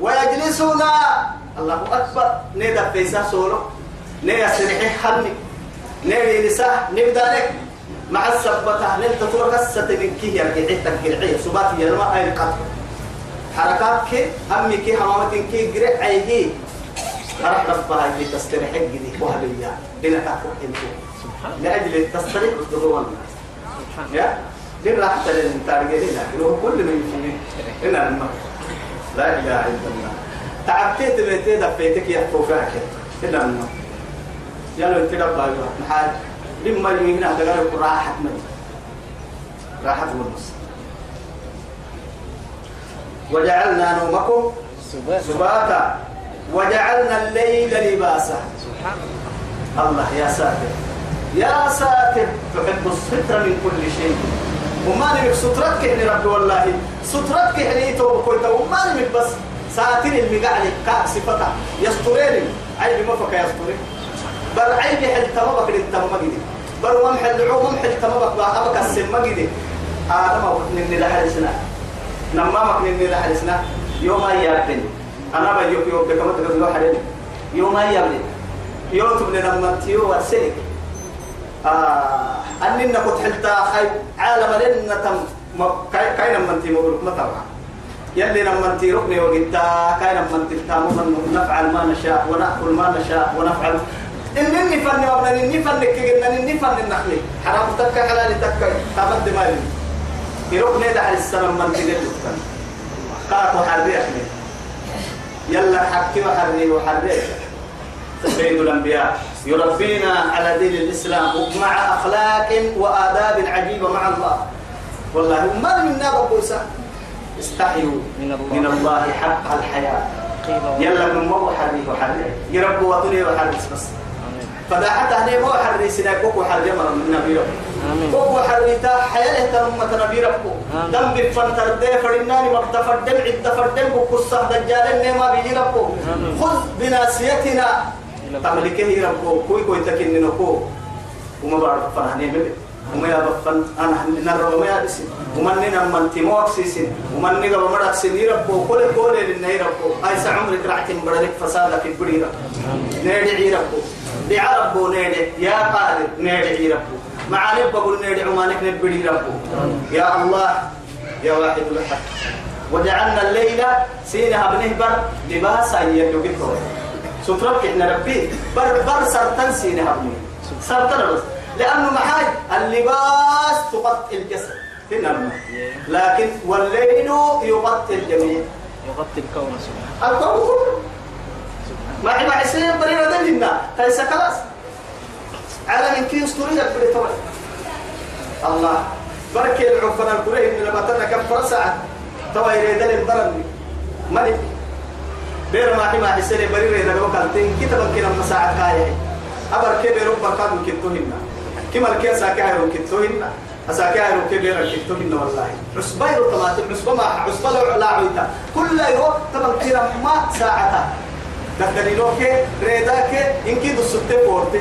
ويجلسنا. الله أكبر. نيدا فيسا سولو. نيدا سرحي حمي نيدا نساء نبدا لك. مع السبتة نلت تور قصة من كي يرجع تكرعيه سبات يرما أي القطر حركات كي همي كي همامة كي جرع عيدي أروح رفها اللي تستريح جدي وهبيا بنا تأكل انتو لأجل التستريح سبحان الله. يا؟ دين راح تلين تارجين لكن هو كل من فيه هنا الماء لا إله إلا الله. تعبتيت بيتي دفيتك يا فوفاك هنا الماء يلا انت ربا محال. لما هنا دقائق راحت من راحت ونص وجعلنا نومكم سباتا. وجعلنا الليل لباسا. الله يا ساتر. يا ساتر. تحب الستر من كل شيء. وما نمك سترتك يعني ربي والله. سترتك يعني تو كنت وما نمك بس ساتر المقعد كاك صفتا يستريني عيب ما فك يسترين بل عيب حل تمامك للتمام جدي بل ممحل العو ممحل تمامك. بأبك السم جدي آدم نني لحرسنا نمامك نني لحرسنا يوم أيابتني أنا بيوك يوم بكما تقول حرين يوم أيابتني يوم تبني لما تيو ورسلك آه أننا كنت حلتا خي عالم لنا تم كاين من تي مبروك ما طبعا يلي لما انت ركني وقتا كاين من تلتام نفعل ما نشاء ونأكل ما نشاء ونفعل. إنني فن وابن إني فن كجنا إني فن النخلي. حرام تكا حلال تكا. تابد مالي يركني ده على السلام من تجد قاتو حربي أخلي يلا حكي وحرني وحرني سيد الأنبياء. يربينا على دين الإسلام مع أخلاق وآداب عجيبة مع الله. والله ما من نار بوسا استحيوا من الله. من الله حق الحياة. يلا من مو حري وحري يربوا وطني وحري بس. آمين فدا حتى هني مو حري سنا كوكو حري مرة من نبي رب آمين. كوكو حري تا حياة تنمة نبي رب آمين. دم بفنتر دي فرناني مبتفردم عدفردم بقصة دجال نما بيجي رب آمين. خذ بناسيتنا. تملكه رب كوي كوي تكن نكو وما بعرف فرحني بيه وما يبفن أنا نرى وما يبسن ومن ننا من تموك سيسن ومن ننا ومرك سني رب كل كل للنهي رب أي سعمرك رعت بدلك فسادك في بدي رب نادي رب دعا رب نادي يا قادر نادي رب معاني بقول نادي عمانك نبدي رب يا الله يا واحد الحق. وجعلنا الليل سينها بنهبر لباسا يدوكتو سترك إحنا ربي. بر بر سرطان سينها بني سرطان بس. لأنه معاي اللباس تغطي الجسد. هنا. لكن والليل يغطي الجميع. يغطي الكون سبحانه. الكون. ما عما عسير بريرة دلنا فليس خلاص عالم كي يستوري يبري طبعا. الله بركي العفنا الكريه من لما كم ساعة. توا يريد البرد ملك. بير ما حما حسين بريرة إذا لو كالتين كتابا كنا مساعة كاية أبر كي بيرو بركادو كتوهن كما الكي ساكايرو كتوهن أساكايرو كي بيرو والله. عصبيرو طماطم عصبة ما لا عويتا كل يوم تبا كنا ما ساعة. دكتورينوك ريداك إنكي دو ستة فورتي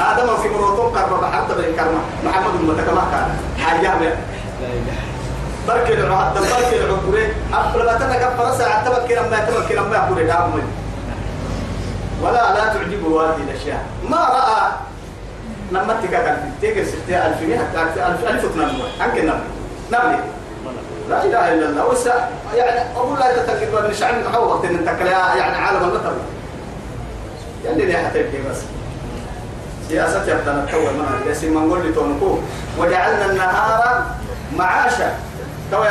آدم في مروتون قرب حتى بالكرمة محمد المتكما كان لا إله برك العهد برك العقوري أقبل ما تنك فرسا عتبك كلام ما تبك كلام ما يقول من ولا لا تعجبه هذه الأشياء ما رأى لما تكا تيجي ستة ألف مئة ألف ألف تنمو أنك نبي نبي لا إله إلا الله. وسا يعني أقول لا تتكلم من شعب وقت إن تكلا يعني عالم المطر. يعني ليه حتبكي بس؟ سياسة يبدأ نتحول معها ياسي ما نقول لي تونكو وجعلنا النهار معاشا. توي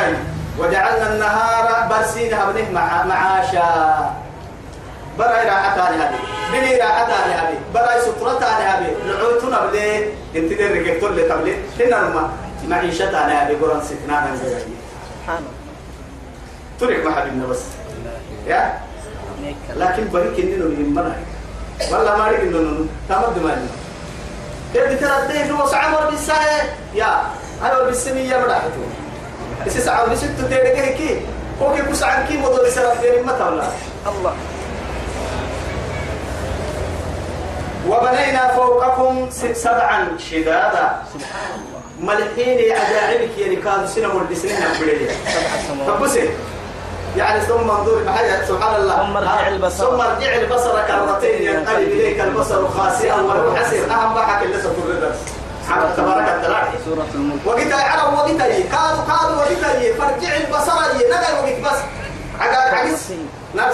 وجعلنا النهار برسينها بنه مع معاشا. برأي راحتها هذه. بني راحتها هذه. برأي سترتها هذه. رعوتنا بلي انت دير ركبتور اللي تبلي هنا لما معيشتها هذه قران ستنا نزل سبحانه ترك ما حبيبنا بس. يا؟ لكن بريك إنه يهمنا والله ما ريك إنه تمد مالي تبي ترى الدين هو سعمر بالساعة؟ يا أنا بالسنية مراحته بس سعمر بس انتو تيري كي. هو كي بس عن كي مدور سرف دير ما تولا الله. وبنينا فوقكم سبعا شدادا. سبحان الله. ملحين عجائبك يعني كانوا سنة سبع سماوات فبسي. يعني ثم انظر بحاجة سبحان الله. ثم ارجع البصر. ثم ارجع البصر كرتين ينقلب إليك البصر خاسئا وهو حسير أهم بحك اللي ستر الدرس عبد تبارك الدلال سورة الملك. وقت عرب وقت يي كادوا كادوا وقت يي فرجع البصر. نقل وقت بس. عقا عقس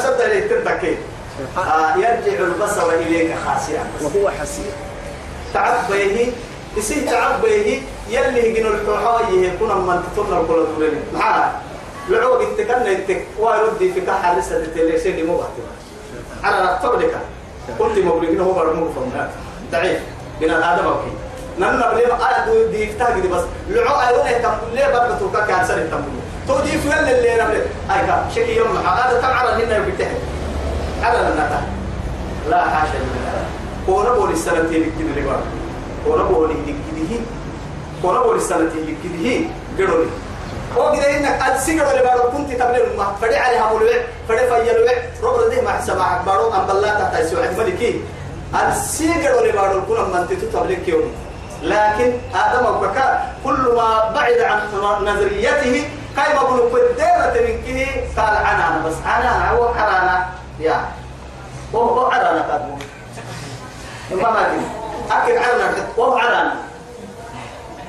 سد اللي تتكي سبحان آه يرجع البصر إليك خاسئا. وهو حسير. تعب به يصير تعب به يلي يجنوا الحوحاية يكون من تطلع كل دورين معاه لعوق التكنة التك ويردي في كحة لسه التليسين مو بحتما على لك. قلت مبلغين هو برمو فهم ضعيف. من الآدم أوكي نمنا بلي ما دي يفتح بس. لعوق أيوة يتم ليه برضه توكا كانسر يتم تو دي في اللي نبلي أيها شكي يوم هذا على هنا يفتح على النتا لا حاشا لله كونا بولي السنتين كده اللي بقى كونا بولي كده كونا بولي السنتين كده قدروا هو كده إنك أتسيقر اللي بقى كنت تبلي ما فدي عليها مولوع فدي فيلوع ربنا ده ما حسب معك بارو أم بالله تحت يسوع ملكي أتسيقر اللي بقى كنا من تتبلي كيوم لكن آدم وبكاء كل ما بعد عن نظريته كيف أقول قدرة من كه قال أنا بس أنا هو أنا يا هو هو أنا قادم ما ما أكل عرنا وهو عرنا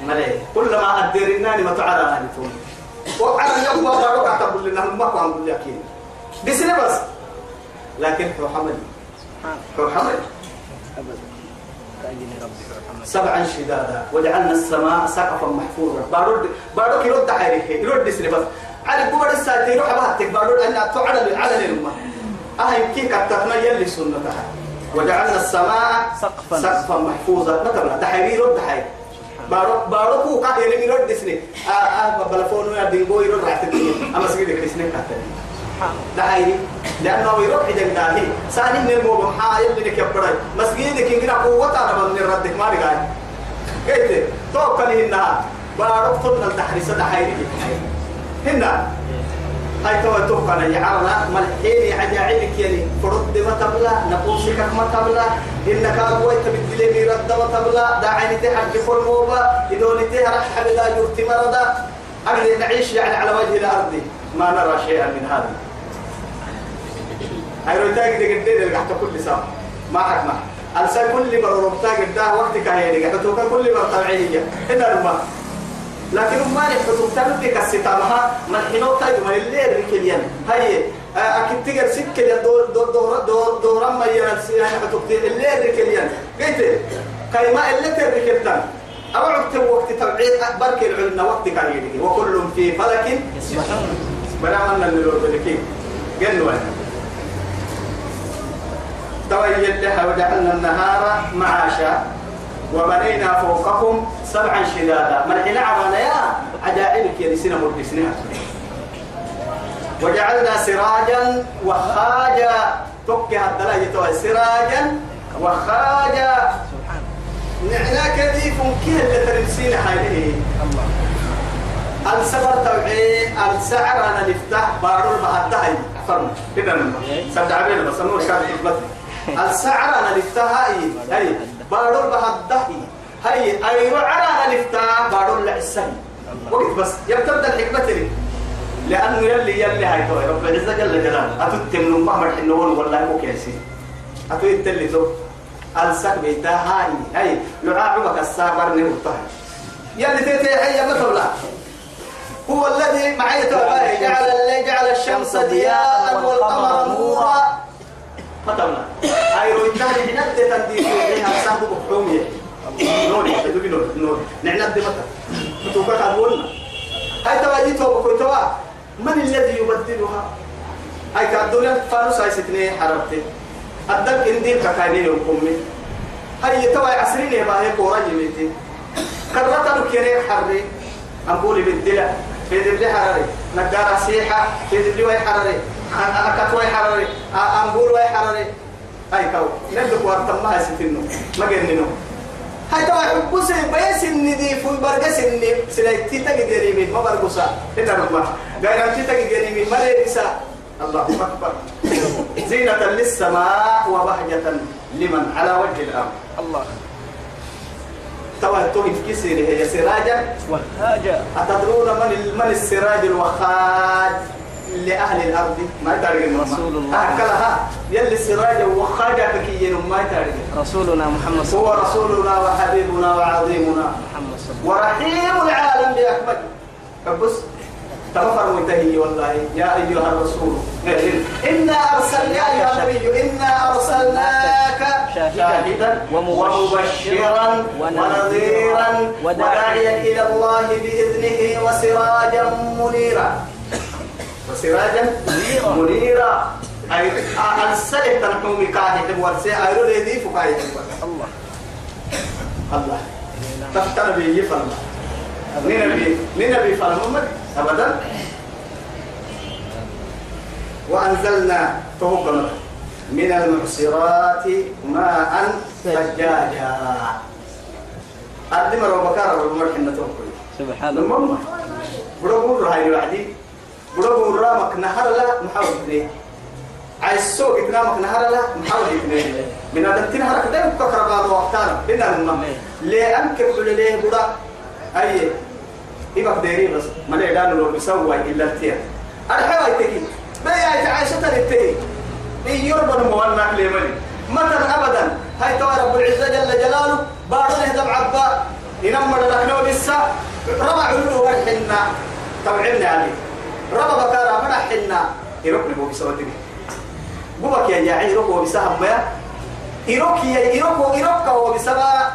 ملي كلما أديرناني ما تعرنا لتون وعرنا يقوى بارك أعتبر لنا ما كان بقول لكن بسنة بس لكن هو حمل. هو حمل. سبعا شدادا. وجعلنا السماء سقفا محفوظا. بارود بارود يرد حيرك يرد سنة بس على كبر الساعة يروح بهتك بارود أن تعلن على الأمة. أهي كيف كتبنا يلي سنتها وجعلنا السماء سقفاً. سقفا محفوظا. مثلا دحيري يرد حير بارو بارو كو كا يلي يرد سنة آه آه بلفون يا دينغو يرد راح تدي أما سيدي كريسنة كاتب دحيري لأنه يروح إذا داهي. ساني من الموضوع حا يلي نكبري مسجدك إننا قوة أنا من ردك ما رجعي قلت توكل هنا. بارو فضل التحريس دحيري هنا. هاي تو توكل يعرنا ملحين عجائبك يعني فرد ما تبلا نقوسك ما تبلا إنك أقوى تبدل لي رد ما تبلا داعي تحد كل موبا إذا تهرح حبلا جرت مرضا. أقدر نعيش يعني على وجه الأرض. ما نرى شيئا من هذا. هاي رويتاك دي قد اللي قحت كل ساعة ما حكمة ألسا كل مرة ربطاك قدها وقتك هاي دي قحت كل طبيعية. إلا ربما لكن ما نحطو تبدي كستامها من حينو تايد من الليل ركليان هاي أكيد تقدر سكة دور دور دور دور دور ما ينسي حطو الليل ركليان قلت كيما اللي تركتان أو عدت وقت تبعيد برك العلم وقت كان يدي وكل في فلك. بلا من اللي بلكين قالوا أنا. تويل لها وجعلنا النهار معاشا. وبنينا فوقكم سبعا شدادا. من حين عرنا يا عجائبك يا سنة مرقسنا وجعلنا سراجا وخاجا. توكي الدلاجة توي سراجا وخاجا. نعنا كذيف كيه اللي ترمسين حاله السبر توعي السعر أنا نفتح بارو المهدهي فرم كده نمبر سبع عبين بس نور يبلت السعر أنا نفتح هاي. هاي بارو المهدهي هاي اي وعر أنا نفتح بارو العسي وقت بس يبتبدا الحكمة لي. لأنه يلي يلي هاي توي رب العزة جل جلاله. أتتم من مهمر حنون والله مو كيسي. أتو يتلي تو. ألسك بيتا هاي. هاي لعابك السابر نمطه يلي تيتي هي مثلا هو الذي معي جعل الليل جعل الشمس ضياء والقمر نورا. ختمنا. هاي رويتاني نبدأ تنديك عليها سابق بحومية نوري تدوبي نور نور نعنى دي متى؟ فتوكا كابولنا هاي تواجي توبكو توا من الذي يبدلها؟ هاي كادولا فانوس هاي ستنين حربتي. الدك انديل كاكايني يوم قمي هاي توا عسرين يبا هي كورا جميتي كرتا لكيري حري أقول بالدلع في دبلي حراري نقارة سيحة في واي حراري أكت واي حراري أنقول واي حراري هاي كاو ندك وارتم ما ستنو ما جننو هاي توا حبوسي بيس الندي في برقس الني سلايتي تقدري من ما برقصا إلا ربما قايل أنت تقدري من ما ليسا الله أكبر زينة للسماء وبهجة لمن على وجه الأرض. الله. توا توي في كسر هي سراجا وهاجا أتدرون من من السراج الوخاج. لأهل الأرض. ما تعرف رسول الله. أكلها يلي السراج الوخاج كي ما تعرف رسولنا محمد صلى هو الله رسولنا وحبيبنا وعظيمنا. محمد صلى الله ورحيم العالم بأحمد فبص تغفر منتهي والله. يا أيها الرسول إنا أرسلنا يا أيها النبي إنا أرسلناك شاهدا ومبشرا ونذيرا وداعيا إلى الله بإذنه وسراجا منيرا. وسراجا منيرا أي أرسلت تنحومي كاهد ورسي أيرو لذي فكاهد الله. الله. تفتر بي يفهم نبي نبي فلم أبدا. وأنزلنا توقنا من المعصرات ماء ثجاجا أدم ربكار ربما حنا توقنا سبحان الله. المهم بربور هاي بربور رامك نهر لا محاول اثنين عايز سوق إتنامك نهر لا محاول اثنين من هذا التنهر كده بكرة بعد وقتنا. بينا المهم لأنك بقول ليه بدا أي. إبقى ديري بس. ما لعلان لو بيسوي إلا التيا الحوى يتكي. بيا عائشة تريتي إيه يربى الموانا لمني متى أبدا. هاي توا رب العزة جل جلاله. بارون هدم عبا ينمر لكنه لسه ربع علوه ورحنا توعبنا عليه. ربع بكارا مرحنا يركن بو بسودك بوبك يا يا يروك بسهم ما يروك يا يروك يروك هو بسبا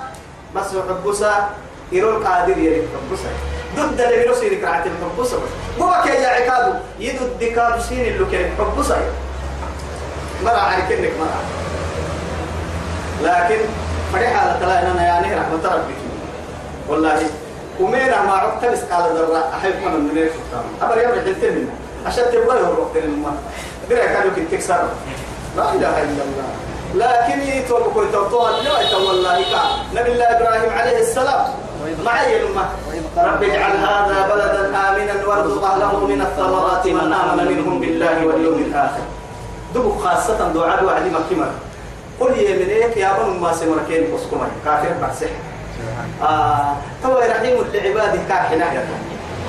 بس حبسا يروك قادر يا حبسا ضد اللي بيرسي لك رعت الحبسا بوبك يا عكادو يدو الدكاد سين اللي كان حبسا مرة على كنك مرة لكن فريحة على تلا يعني رحمة ربك والله ومين ما عقت بس قال ذرة أحب من الدنيا سلطان أبر حلتين منه عشان تبغى يهرب الماء درا كانوا كنت تكسر. لا إله إلا الله. لكن يتوب كل توطوان لا والله كا نبي الله إبراهيم عليه السلام. معي الأمة رب اجعل هذا بلدا آمنا وارزق أهله من الثمرات من آمن منهم بالله واليوم الآخر. دبو خاصة دعاء وعدي مكيمة قل يمنيك يا بن ما سمركين بسكما كافر بحسح. آه تو رحيم لعباده كاحنا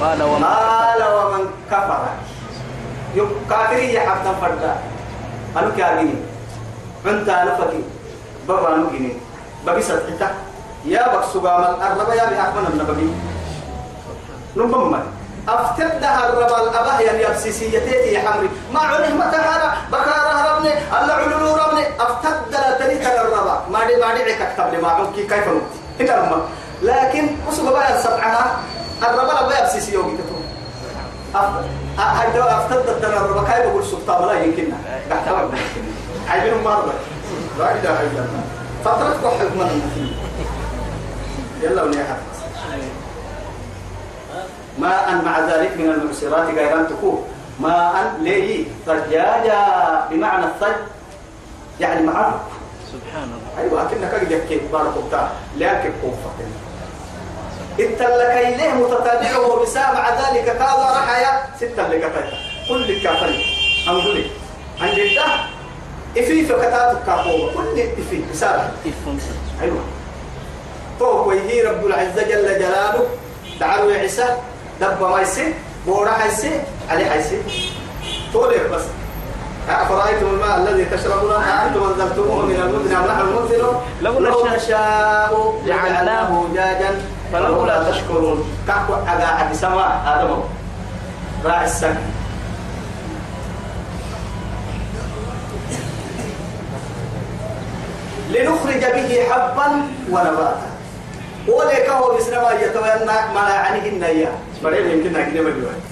قال وما قال ومن كفر. يو كافرية حتى فردا أنا كاغيني أنت أنا فكي بابا أنا جيني بقي ستة يا بك سجام الأربعة يا بأحمد النبي. نبما أفتد الربا الأبه يعني يبسيسيتي يا حمري. ما عليه ما تهارا بكارا ربني الله علو ربني أفتد لا تريك الربا ما دي ما دي كتب لي ما كيف نمت؟ لما لكن وسوا بقى السبعة الربا الأبه يبسيسي يوم كتب هاي دو أفتد الدم الربا كيف بقول سلطان ولا يمكننا. بحتوى عايزين مرضى لا إله إلا الله. فترة كحل من يلا ونيحة ماء مع ذلك من المبصرات غير أن تكون ماء ليه ثجاجا بمعنى الثج يعني معرق سبحان الله. أيوة أكنك قد يكيب بارك الله لكن كوفة التلك إليه متتابعه بساء مع ذلك كذا رحيا. ستة لقطة كل الكافرين أنظري عن جدة إفي فكتات الكافوة كل إفي إفهم أيوة. فوق ويهي رب العزة جل جلاله. دعوا عيسى. دب ما يسي بورا حيسي. علي حيسي. تولي بس. أفرأيتم الماء الذي تشربون؟ أأنتم أنزلتموه من المزن أم نحن المنزلون لو لو نشاء نشاء جعلناه جعلناه جاجا فلولا تشكرون كحو أجا حد سماء آدم راعي السنة لنخرج به حبا ونباتا ولك هو بسنما يتوينا ما لا يعني إن إياه فريم يمكن أن يجنب الجوال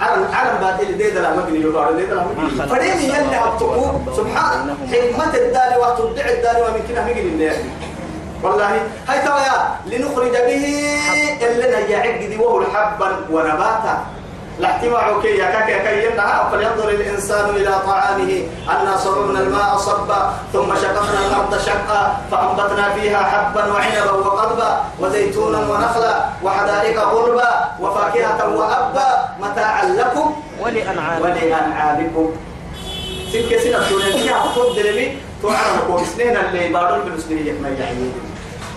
عرم عرم بات اللي ديد لا مبني يقال ديد لا فريم يلي أبتقو سبحان حكمة الدار وتبدع الدار ومن كنا مجد الناس والله هاي تويا لنخرج به يعق دي وهو حبا ونباتا. لا احتماع كي يكاك يكينها فلينظر الإنسان إلى طعامه. أنا صببنا الماء صبا ثم شققنا الأرض شقا فأنبتنا فيها حبا وعنبا وقضبا وزيتونا ونخلا وحدائق غربا وفاكهة وأبا. متاعا لكم ولأنعام ولأنعامكم. سلك سنة فيها خطب دربي تعرفكم. سنين اللي بارون بالمسلمية ما يحيي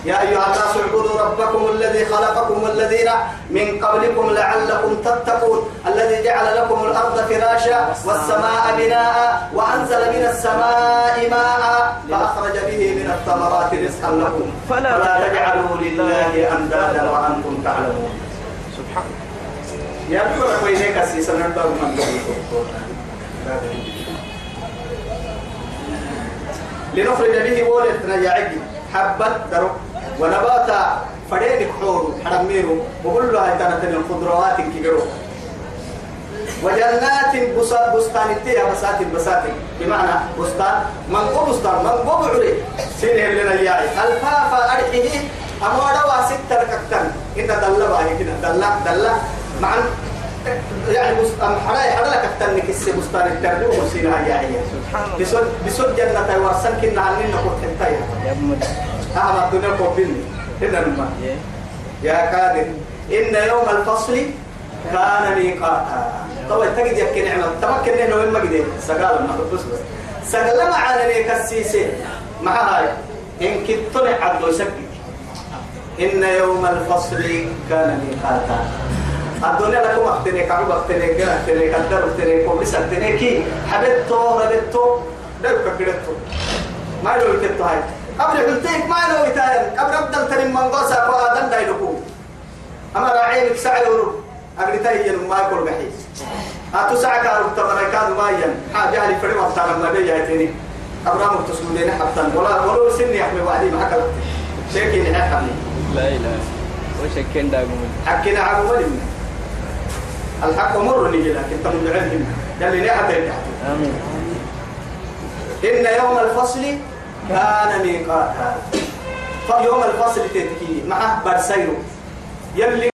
يا أيها الناس اعبدوا ربكم الذي خلقكم والذين من قبلكم لعلكم تتقون الذي جعل لكم الأرض فراشا والسماء بناء وأنزل من السماء ماء فأخرج به من الثمرات رزقا لكم. فلا تجعلوا لله أندادا وأنتم تعلمون. سبحان يا بكرة وينك السيسان الباب من لنخرج به ولدنا يا عقل حبة درو. ونباتا فريق حور حرميرو وقول له هاي من الخضروات كبيرو وجنات بسات بستان التيا بسات بسات. بمعنى بستان من قو بستان من قو بعري سينه لنا ياي ألفافا أرحيه أما دوا ستة ركتن إن دلّا باهي كده. دلّا دلّا مع يعني بس أم حراي حدا لك التنك السي بستان التربية وسينها يا عيال سبحان الله. بسود بسود جنة ورسن كنا عنين نقول حتى يا ابن أهم الدنيا كوبيني هنا الماء يا كادر إن يوم الفصل كان ميقاتا. طبعا تجد يحكي نعمة تمكن إنه وين ما قدر سقال ما بس بس. سقال ما على ليك السيسي. مع هاي. إن كنت عبد يسكت إن يوم الفصل كان ميقاتا. الدنيا لكم أختني كنا أختني كدر أختني كوبس أختني كي حبيتو ربيتو ده كبرتو ما لو يتتهاي قبل حلتيك ما لو يتهاي قبل أبدل ترم من قصة وآدم دايلكو أما راعيك سعي ورب. أقرتهي ما يقول بحيث. أتو سعك أرب تبركات ما ين. حاجة لي فريم أفتنا ما بيجي هتيني أبرام تسمونين حتى ولا ولا سني أحمي وعدي شيكي نحن حبني لا إله وش كان داقمون حكينا عبو ملم الحق مر نيجي لكن تم بعلم يلي تحت آمين. إن يوم الفصل كان ميقاتا فيوم الفصل تتكي مع برسيرو. يلي